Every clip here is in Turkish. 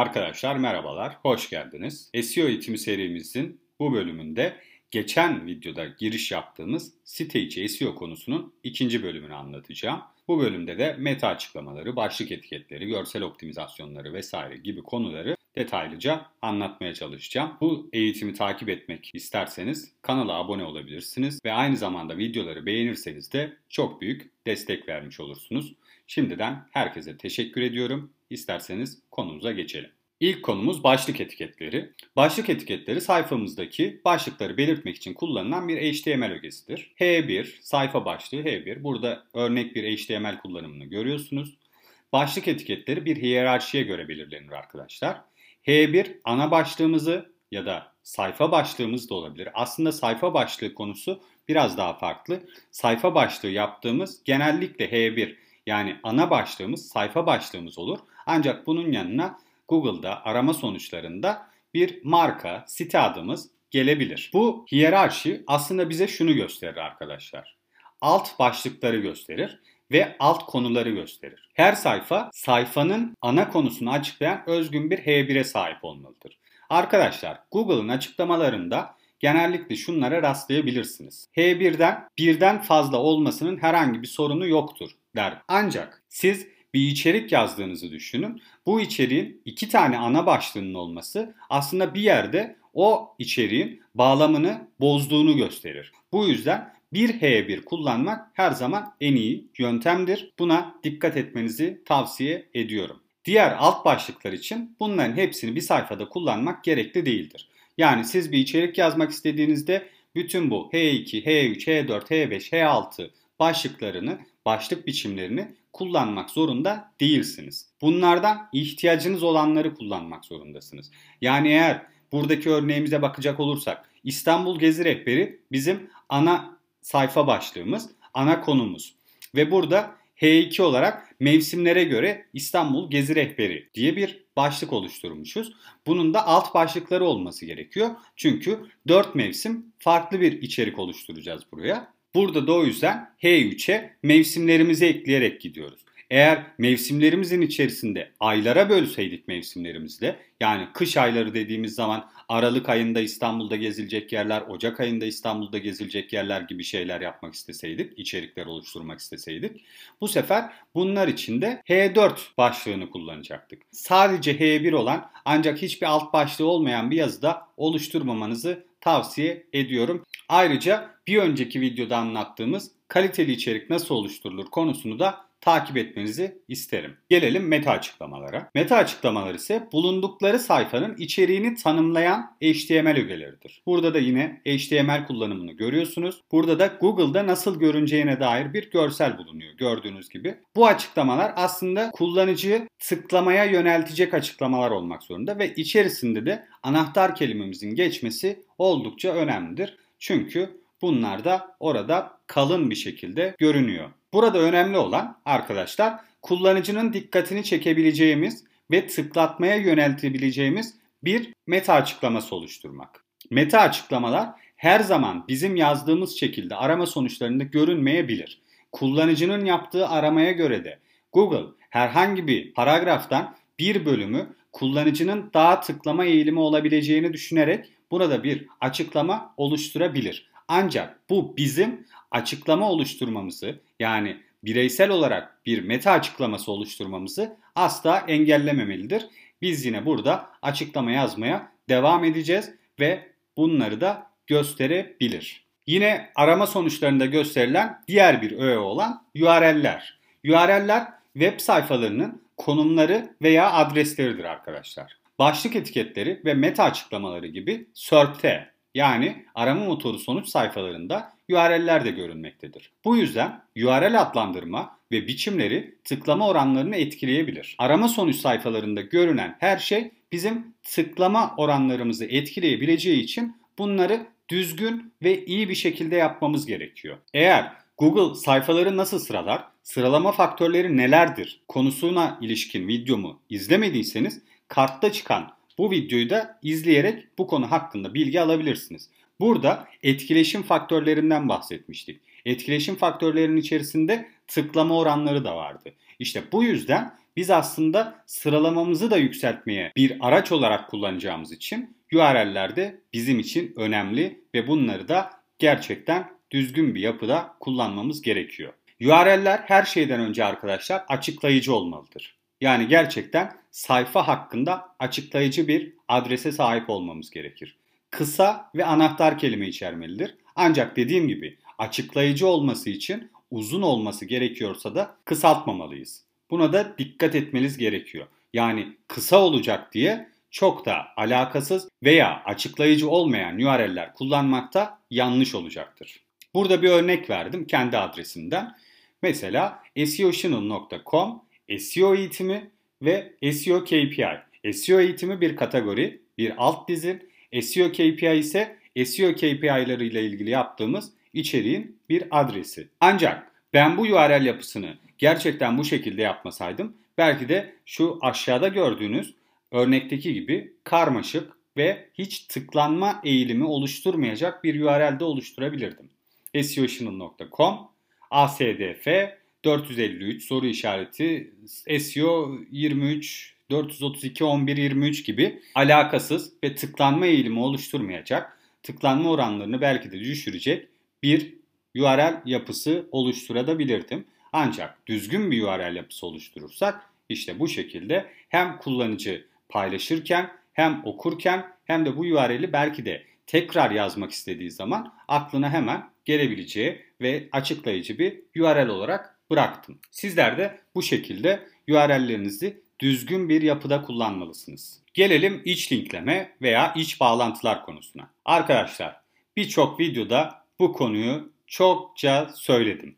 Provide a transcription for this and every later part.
Arkadaşlar merhabalar, hoş geldiniz. SEO eğitimi serimizin bu bölümünde geçen videoda giriş yaptığımız site içi SEO konusunun ikinci bölümünü anlatacağım. Bu bölümde de meta açıklamaları, başlık etiketleri, görsel optimizasyonları vesaire gibi konuları detaylıca anlatmaya çalışacağım. Bu eğitimi takip etmek isterseniz kanala abone olabilirsiniz ve aynı zamanda videoları beğenirseniz de çok büyük destek vermiş olursunuz. Şimdiden herkese teşekkür ediyorum. İsterseniz konumuza geçelim. İlk konumuz başlık etiketleri. Başlık etiketleri sayfamızdaki başlıkları belirtmek için kullanılan bir HTML ögesidir. H1, sayfa başlığı H1. Burada örnek bir HTML kullanımını görüyorsunuz. Başlık etiketleri bir hiyerarşiye göre belirlenir arkadaşlar. H1 ana başlığımızı ya da sayfa başlığımız da olabilir. Aslında sayfa başlığı konusu biraz daha farklı. Sayfa başlığı yaptığımız genellikle H1 yani ana başlığımız sayfa başlığımız olur. Ancak bunun yanına Google'da arama sonuçlarında bir marka, site adımız gelebilir. Bu hiyerarşi aslında bize şunu gösterir arkadaşlar. Alt başlıkları gösterir ve alt konuları gösterir. Her sayfa sayfanın ana konusunu açıklayan özgün bir H1'e sahip olmalıdır. Arkadaşlar Google'ın açıklamalarında genellikle şunlara rastlayabilirsiniz. H1'den birden fazla olmasının herhangi bir sorunu yoktur der. Ancak siz bir içerik yazdığınızı düşünün. Bu içeriğin iki tane ana başlığının olması aslında bir yerde o içeriğin bağlamını bozduğunu gösterir. Bu yüzden bir H1 kullanmak her zaman en iyi yöntemdir. Buna dikkat etmenizi tavsiye ediyorum. Diğer alt başlıklar için bunların hepsini bir sayfada kullanmak gerekli değildir. Yani siz bir içerik yazmak istediğinizde bütün bu H2, H3, H4, H5, H6 başlıklarını, başlık biçimlerini kullanmak zorunda değilsiniz. Bunlardan ihtiyacınız olanları kullanmak zorundasınız. Yani eğer buradaki örneğimize bakacak olursak İstanbul Gezi Rehberi bizim ana sayfa başlığımız, ana konumuz. Ve burada H2 olarak mevsimlere göre İstanbul Gezi Rehberi diye bir başlık oluşturmuşuz. Bunun da alt başlıkları olması gerekiyor. Çünkü 4 mevsim farklı bir içerik oluşturacağız buraya. Burada da o yüzden H3'e mevsimlerimizi ekleyerek gidiyoruz. Eğer mevsimlerimizin içerisinde aylara bölseydik mevsimlerimizde yani kış ayları dediğimiz zaman Aralık ayında İstanbul'da gezilecek yerler, Ocak ayında İstanbul'da gezilecek yerler gibi şeyler yapmak isteseydik, içerikler oluşturmak isteseydik bu sefer bunlar için de H4 başlığını kullanacaktık. Sadece H1 olan ancak hiçbir alt başlığı olmayan bir yazıda oluşturmamanızı tavsiye ediyorum. Ayrıca bir önceki videoda anlattığımız kaliteli içerik nasıl oluşturulur konusunu da takip etmenizi isterim. Gelelim meta açıklamalara. Meta açıklamalar ise bulundukları sayfanın içeriğini tanımlayan HTML ögeleridir. Burada da yine HTML kullanımını görüyorsunuz. Burada da Google'da nasıl görüneceğine dair bir görsel bulunuyor gördüğünüz gibi. Bu açıklamalar aslında kullanıcıyı tıklamaya yöneltecek açıklamalar olmak zorunda ve içerisinde de anahtar kelimemizin geçmesi oldukça önemlidir. Çünkü bunlar da orada kalın bir şekilde görünüyor. Burada önemli olan arkadaşlar kullanıcının dikkatini çekebileceğimiz ve tıklatmaya yöneltebileceğimiz bir meta açıklaması oluşturmak. Meta açıklamalar her zaman bizim yazdığımız şekilde arama sonuçlarında görünmeyebilir. Kullanıcının yaptığı aramaya göre de Google herhangi bir paragraftan bir bölümü kullanıcının daha tıklama eğilimi olabileceğini düşünerek burada bir açıklama oluşturabilir. Ancak bu bizim açıklama oluşturmamızı yani bireysel olarak bir meta açıklaması oluşturmamızı asla engellememelidir. Biz yine burada açıklama yazmaya devam edeceğiz ve bunları da gösterebilir. Yine arama sonuçlarında gösterilen diğer bir öğe olan URL'ler. URL'ler web sayfalarının konumları veya adresleridir arkadaşlar. Başlık etiketleri ve meta açıklamaları gibi SERP'te yani arama motoru sonuç sayfalarında URL'ler de görünmektedir. Bu yüzden URL adlandırma ve biçimleri tıklama oranlarını etkileyebilir. Arama sonuç sayfalarında görünen her şey bizim tıklama oranlarımızı etkileyebileceği için bunları düzgün ve iyi bir şekilde yapmamız gerekiyor. Eğer Google sayfaları nasıl sıralar, sıralama faktörleri nelerdir konusuna ilişkin videomu izlemediyseniz kartta çıkan bu videoyu da izleyerek bu konu hakkında bilgi alabilirsiniz. Burada etkileşim faktörlerinden bahsetmiştik. Etkileşim faktörlerinin içerisinde tıklama oranları da vardı. İşte bu yüzden biz aslında sıralamamızı da yükseltmeye bir araç olarak kullanacağımız için URL'ler de bizim için önemli ve bunları da gerçekten düzgün bir yapıda kullanmamız gerekiyor. URL'ler her şeyden önce arkadaşlar açıklayıcı olmalıdır. Yani gerçekten sayfa hakkında açıklayıcı bir adrese sahip olmamız gerekir. Kısa ve anahtar kelime içermelidir. Ancak dediğim gibi açıklayıcı olması için uzun olması gerekiyorsa da kısaltmamalıyız. Buna da dikkat etmeniz gerekiyor. Yani kısa olacak diye çok da alakasız veya açıklayıcı olmayan URL'ler kullanmakta yanlış olacaktır. Burada bir örnek verdim kendi adresimden. Mesela seochannel.com SEO eğitimi ve SEO KPI. SEO eğitimi bir kategori, bir alt dizim. SEO KPI ise SEO KPI'ları ile ilgili yaptığımız içeriğin bir adresi. Ancak ben bu URL yapısını gerçekten bu şekilde yapmasaydım belki de şu aşağıda gördüğünüz örnekteki gibi karmaşık ve hiç tıklanma eğilimi oluşturmayacak bir URL'de oluşturabilirdim. seochannel.com ASDF 453 soru işareti SEO 23 432 11 23 gibi alakasız ve tıklanma eğilimi oluşturmayacak, tıklanma oranlarını belki de düşürecek bir URL yapısı oluşturabilirdim. Ancak düzgün bir URL yapısı oluşturursak işte bu şekilde hem kullanıcı paylaşırken hem okurken hem de bu URL'i belki de tekrar yazmak istediği zaman aklına hemen gelebileceği ve açıklayıcı bir URL olarak bıraktım. Sizler de bu şekilde URL'lerinizi düzgün bir yapıda kullanmalısınız. Gelelim iç linkleme veya iç bağlantılar konusuna. Arkadaşlar birçok videoda bu konuyu çokça söyledim.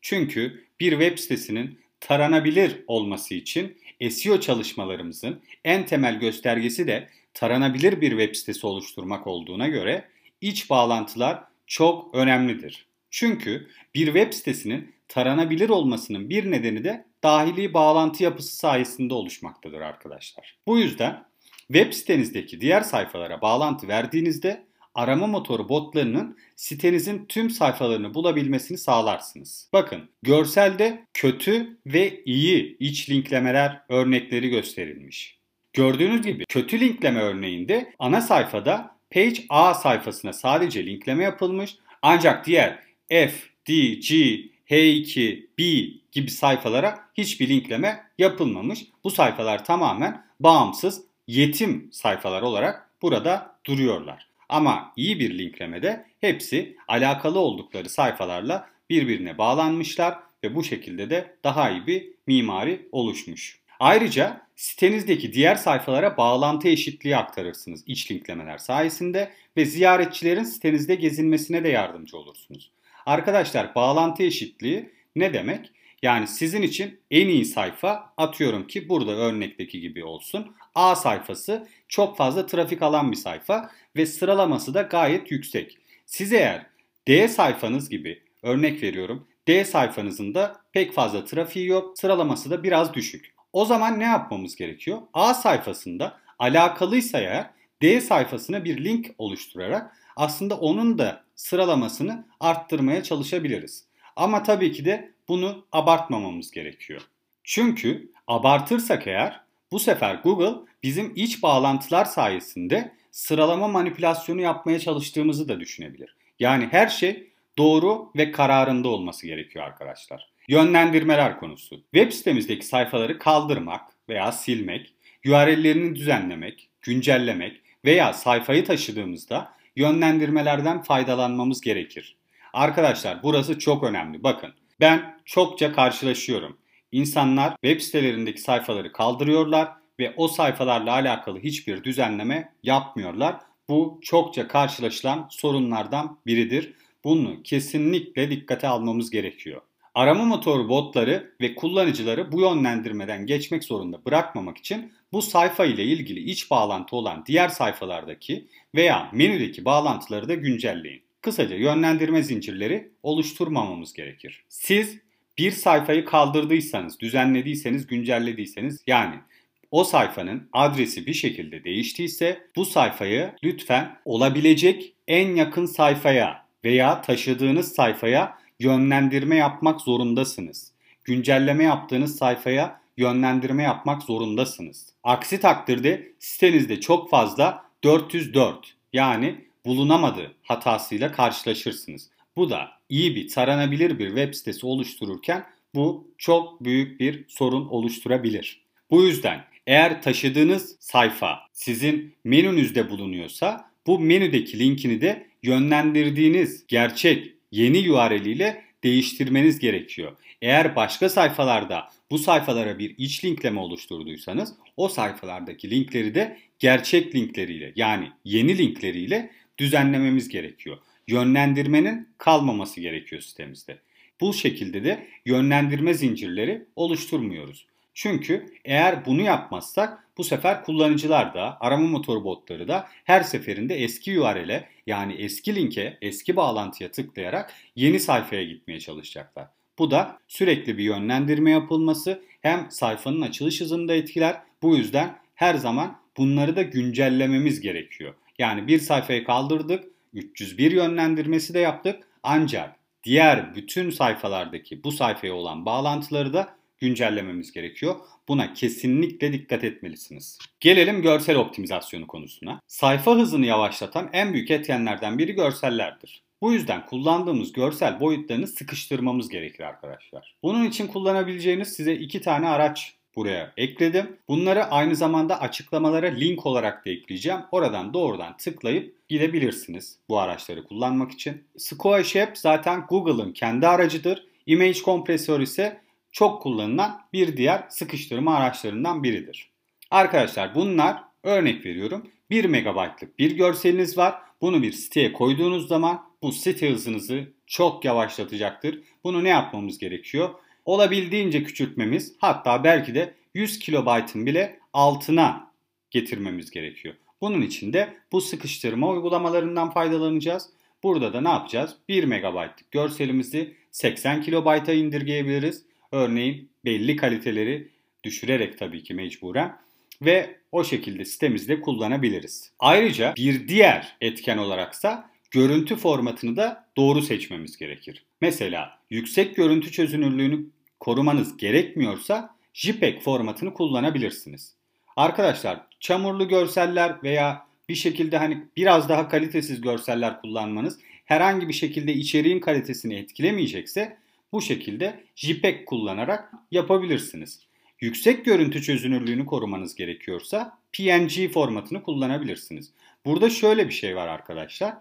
Çünkü bir web sitesinin taranabilir olması için SEO çalışmalarımızın en temel göstergesi de taranabilir bir web sitesi oluşturmak olduğuna göre iç bağlantılar çok önemlidir. Çünkü bir web sitesinin taranabilir olmasının bir nedeni de dahili bağlantı yapısı sayesinde oluşmaktadır arkadaşlar. Bu yüzden web sitenizdeki diğer sayfalara bağlantı verdiğinizde arama motoru botlarının sitenizin tüm sayfalarını bulabilmesini sağlarsınız. Bakın görselde kötü ve iyi iç linklemeler örnekleri gösterilmiş. Gördüğünüz gibi kötü linkleme örneğinde ana sayfada Page A sayfasına sadece linkleme yapılmış ancak diğer F, D, G, H2, B gibi sayfalara hiçbir linkleme yapılmamış. Bu sayfalar tamamen bağımsız yetim sayfalar olarak burada duruyorlar. Ama iyi bir linklemede hepsi alakalı oldukları sayfalarla birbirine bağlanmışlar ve bu şekilde de daha iyi bir mimari oluşmuş. Ayrıca sitenizdeki diğer sayfalara bağlantı eşitliği aktarırsınız iç linklemeler sayesinde ve ziyaretçilerin sitenizde gezinmesine de yardımcı olursunuz. Arkadaşlar bağlantı eşitliği ne demek? Yani sizin için en iyi sayfa atıyorum ki burada örnekteki gibi olsun. A sayfası çok fazla trafik alan bir sayfa ve sıralaması da gayet yüksek. Siz eğer D sayfanız gibi örnek veriyorum D sayfanızın da pek fazla trafiği yok sıralaması da biraz düşük. O zaman ne yapmamız gerekiyor? A sayfasında alakalıysa eğer D sayfasına bir link oluşturarak aslında onun da sıralamasını arttırmaya çalışabiliriz. Ama tabii ki de bunu abartmamamız gerekiyor. Çünkü abartırsak eğer bu sefer Google bizim iç bağlantılar sayesinde sıralama manipülasyonu yapmaya çalıştığımızı da düşünebilir. Yani her şey doğru ve kararında olması gerekiyor arkadaşlar. Yönlendirmeler konusu. Web sitemizdeki sayfaları kaldırmak veya silmek, URL'lerini düzenlemek, güncellemek veya sayfayı taşıdığımızda yönlendirmelerden faydalanmamız gerekir. Arkadaşlar burası çok önemli. Bakın ben çokça karşılaşıyorum. İnsanlar web sitelerindeki sayfaları kaldırıyorlar ve o sayfalarla alakalı hiçbir düzenleme yapmıyorlar. Bu çokça karşılaşılan sorunlardan biridir. Bunu kesinlikle dikkate almamız gerekiyor. Arama motoru botları ve kullanıcıları bu yönlendirmeden geçmek zorunda bırakmamak için bu sayfa ile ilgili iç bağlantı olan diğer sayfalardaki veya menüdeki bağlantıları da güncelleyin. Kısaca yönlendirme zincirleri oluşturmamamız gerekir. Siz bir sayfayı kaldırdıysanız, düzenlediyseniz, güncellediyseniz yani o sayfanın adresi bir şekilde değiştiyse bu sayfayı lütfen olabilecek en yakın sayfaya veya taşıdığınız sayfaya yönlendirme yapmak zorundasınız. Güncelleme yaptığınız sayfaya yönlendirme yapmak zorundasınız. Aksi takdirde sitenizde çok fazla 404 yani bulunamadı hatasıyla karşılaşırsınız. Bu da iyi bir taranabilir bir web sitesi oluştururken bu çok büyük bir sorun oluşturabilir. Bu yüzden eğer taşıdığınız sayfa sizin menünüzde bulunuyorsa bu menüdeki linkini de yönlendirdiğiniz gerçek yeni URL ile değiştirmeniz gerekiyor. Eğer başka sayfalarda bu sayfalara bir iç linkleme oluşturduysanız o sayfalardaki linkleri de gerçek linkleriyle yani yeni linkleriyle düzenlememiz gerekiyor. Yönlendirmenin kalmaması gerekiyor sitemizde. Bu şekilde de yönlendirme zincirleri oluşturmuyoruz. Çünkü eğer bunu yapmazsak bu sefer kullanıcılar da arama motoru botları da her seferinde eski URL'e yani eski linke, eski bağlantıya tıklayarak yeni sayfaya gitmeye çalışacaklar. Bu da sürekli bir yönlendirme yapılması hem sayfanın açılış hızını da etkiler. Bu yüzden her zaman bunları da güncellememiz gerekiyor. Yani bir sayfayı kaldırdık, 301 yönlendirmesi de yaptık. Ancak diğer bütün sayfalardaki bu sayfaya olan bağlantıları da güncellememiz gerekiyor. Buna kesinlikle dikkat etmelisiniz. Gelelim görsel optimizasyonu konusuna. Sayfa hızını yavaşlatan en büyük etkenlerden biri görsellerdir. Bu yüzden kullandığımız görsel boyutlarını sıkıştırmamız gerekir arkadaşlar. Bunun için kullanabileceğiniz size iki tane araç buraya ekledim. Bunları aynı zamanda açıklamalara link olarak da ekleyeceğim. Oradan doğrudan tıklayıp gidebilirsiniz bu araçları kullanmak için. Squash App zaten Google'ın kendi aracıdır. Image kompresör ise çok kullanılan bir diğer sıkıştırma araçlarından biridir. Arkadaşlar bunlar örnek veriyorum 1 MB'lık bir görseliniz var. Bunu bir siteye koyduğunuz zaman bu site hızınızı çok yavaşlatacaktır. Bunu ne yapmamız gerekiyor? Olabildiğince küçültmemiz hatta belki de 100 kilobaytın bile altına getirmemiz gerekiyor. Bunun için de bu sıkıştırma uygulamalarından faydalanacağız. Burada da ne yapacağız? 1 MB'lık görselimizi 80 kilobayta indirgeyebiliriz. Örneğin belli kaliteleri düşürerek tabii ki mecburen ve o şekilde sitemizde kullanabiliriz. Ayrıca bir diğer etken olaraksa görüntü formatını da doğru seçmemiz gerekir. Mesela yüksek görüntü çözünürlüğünü korumanız gerekmiyorsa JPEG formatını kullanabilirsiniz. Arkadaşlar çamurlu görseller veya bir şekilde hani biraz daha kalitesiz görseller kullanmanız herhangi bir şekilde içeriğin kalitesini etkilemeyecekse bu şekilde JPEG kullanarak yapabilirsiniz. Yüksek görüntü çözünürlüğünü korumanız gerekiyorsa PNG formatını kullanabilirsiniz. Burada şöyle bir şey var arkadaşlar.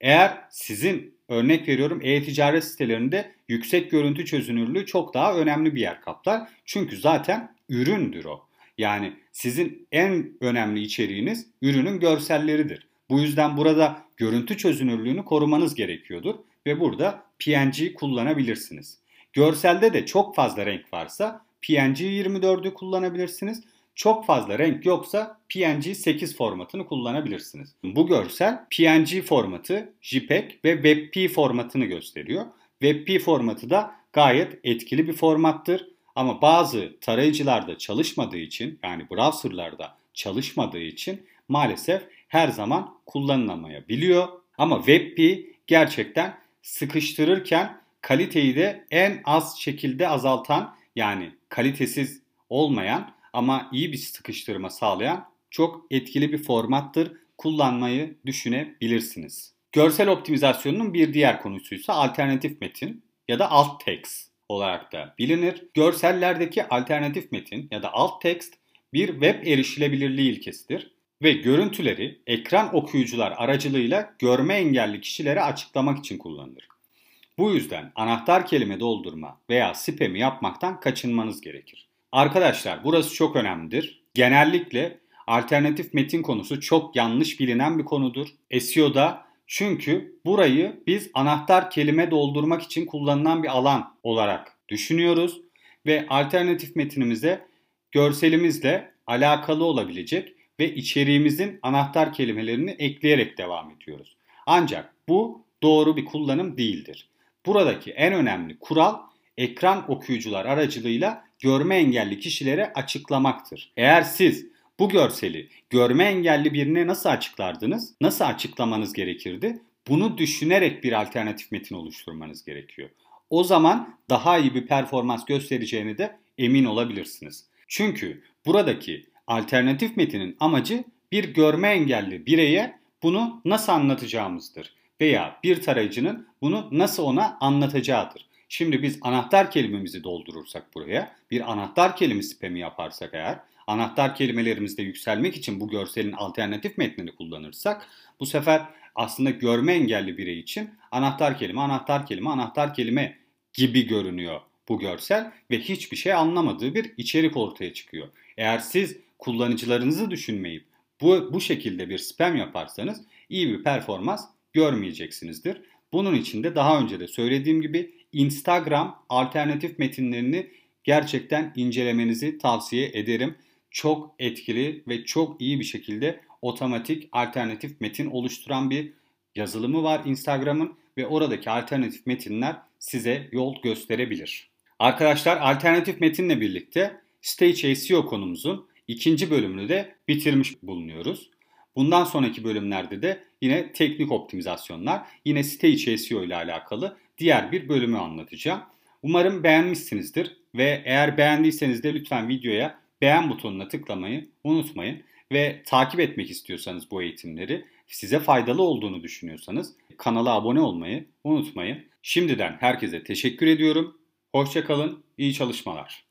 Eğer sizin örnek veriyorum e-ticaret sitelerinde yüksek görüntü çözünürlüğü çok daha önemli bir yer kaplar. Çünkü zaten üründür o. Yani sizin en önemli içeriğiniz ürünün görselleridir. Bu yüzden burada görüntü çözünürlüğünü korumanız gerekiyordur ve burada PNG kullanabilirsiniz. Görselde de çok fazla renk varsa PNG 24'ü kullanabilirsiniz. Çok fazla renk yoksa PNG 8 formatını kullanabilirsiniz. Bu görsel PNG formatı, JPEG ve WebP formatını gösteriyor. WebP formatı da gayet etkili bir formattır. Ama bazı tarayıcılarda çalışmadığı için yani browserlarda çalışmadığı için maalesef her zaman kullanılamayabiliyor. Ama WebP gerçekten sıkıştırırken kaliteyi de en az şekilde azaltan yani kalitesiz olmayan ama iyi bir sıkıştırma sağlayan çok etkili bir formattır. Kullanmayı düşünebilirsiniz. Görsel optimizasyonunun bir diğer konusuysa alternatif metin ya da alt text olarak da bilinir. Görsellerdeki alternatif metin ya da alt text bir web erişilebilirliği ilkesidir ve görüntüleri ekran okuyucular aracılığıyla görme engelli kişilere açıklamak için kullanılır. Bu yüzden anahtar kelime doldurma veya spam'i yapmaktan kaçınmanız gerekir. Arkadaşlar burası çok önemlidir. Genellikle alternatif metin konusu çok yanlış bilinen bir konudur. SEO'da çünkü burayı biz anahtar kelime doldurmak için kullanılan bir alan olarak düşünüyoruz ve alternatif metinimize görselimizle alakalı olabilecek ve içeriğimizin anahtar kelimelerini ekleyerek devam ediyoruz. Ancak bu doğru bir kullanım değildir. Buradaki en önemli kural ekran okuyucular aracılığıyla görme engelli kişilere açıklamaktır. Eğer siz bu görseli görme engelli birine nasıl açıklardınız? Nasıl açıklamanız gerekirdi? Bunu düşünerek bir alternatif metin oluşturmanız gerekiyor. O zaman daha iyi bir performans göstereceğini de emin olabilirsiniz. Çünkü buradaki alternatif metinin amacı bir görme engelli bireye bunu nasıl anlatacağımızdır veya bir tarayıcının bunu nasıl ona anlatacağıdır. Şimdi biz anahtar kelimemizi doldurursak buraya, bir anahtar kelime spam'i yaparsak eğer, anahtar kelimelerimizde yükselmek için bu görselin alternatif metnini kullanırsak, bu sefer aslında görme engelli birey için anahtar kelime, anahtar kelime, anahtar kelime gibi görünüyor bu görsel ve hiçbir şey anlamadığı bir içerik ortaya çıkıyor. Eğer siz kullanıcılarınızı düşünmeyip bu, bu şekilde bir spam yaparsanız iyi bir performans görmeyeceksinizdir. Bunun için de daha önce de söylediğim gibi Instagram alternatif metinlerini gerçekten incelemenizi tavsiye ederim. Çok etkili ve çok iyi bir şekilde otomatik alternatif metin oluşturan bir yazılımı var Instagram'ın ve oradaki alternatif metinler size yol gösterebilir. Arkadaşlar alternatif metinle birlikte Stage SEO konumuzun ikinci bölümünü de bitirmiş bulunuyoruz. Bundan sonraki bölümlerde de yine teknik optimizasyonlar, yine Stage SEO ile alakalı diğer bir bölümü anlatacağım. Umarım beğenmişsinizdir ve eğer beğendiyseniz de lütfen videoya beğen butonuna tıklamayı unutmayın ve takip etmek istiyorsanız bu eğitimleri, size faydalı olduğunu düşünüyorsanız kanala abone olmayı unutmayın. Şimdiden herkese teşekkür ediyorum. Hoşçakalın, iyi çalışmalar.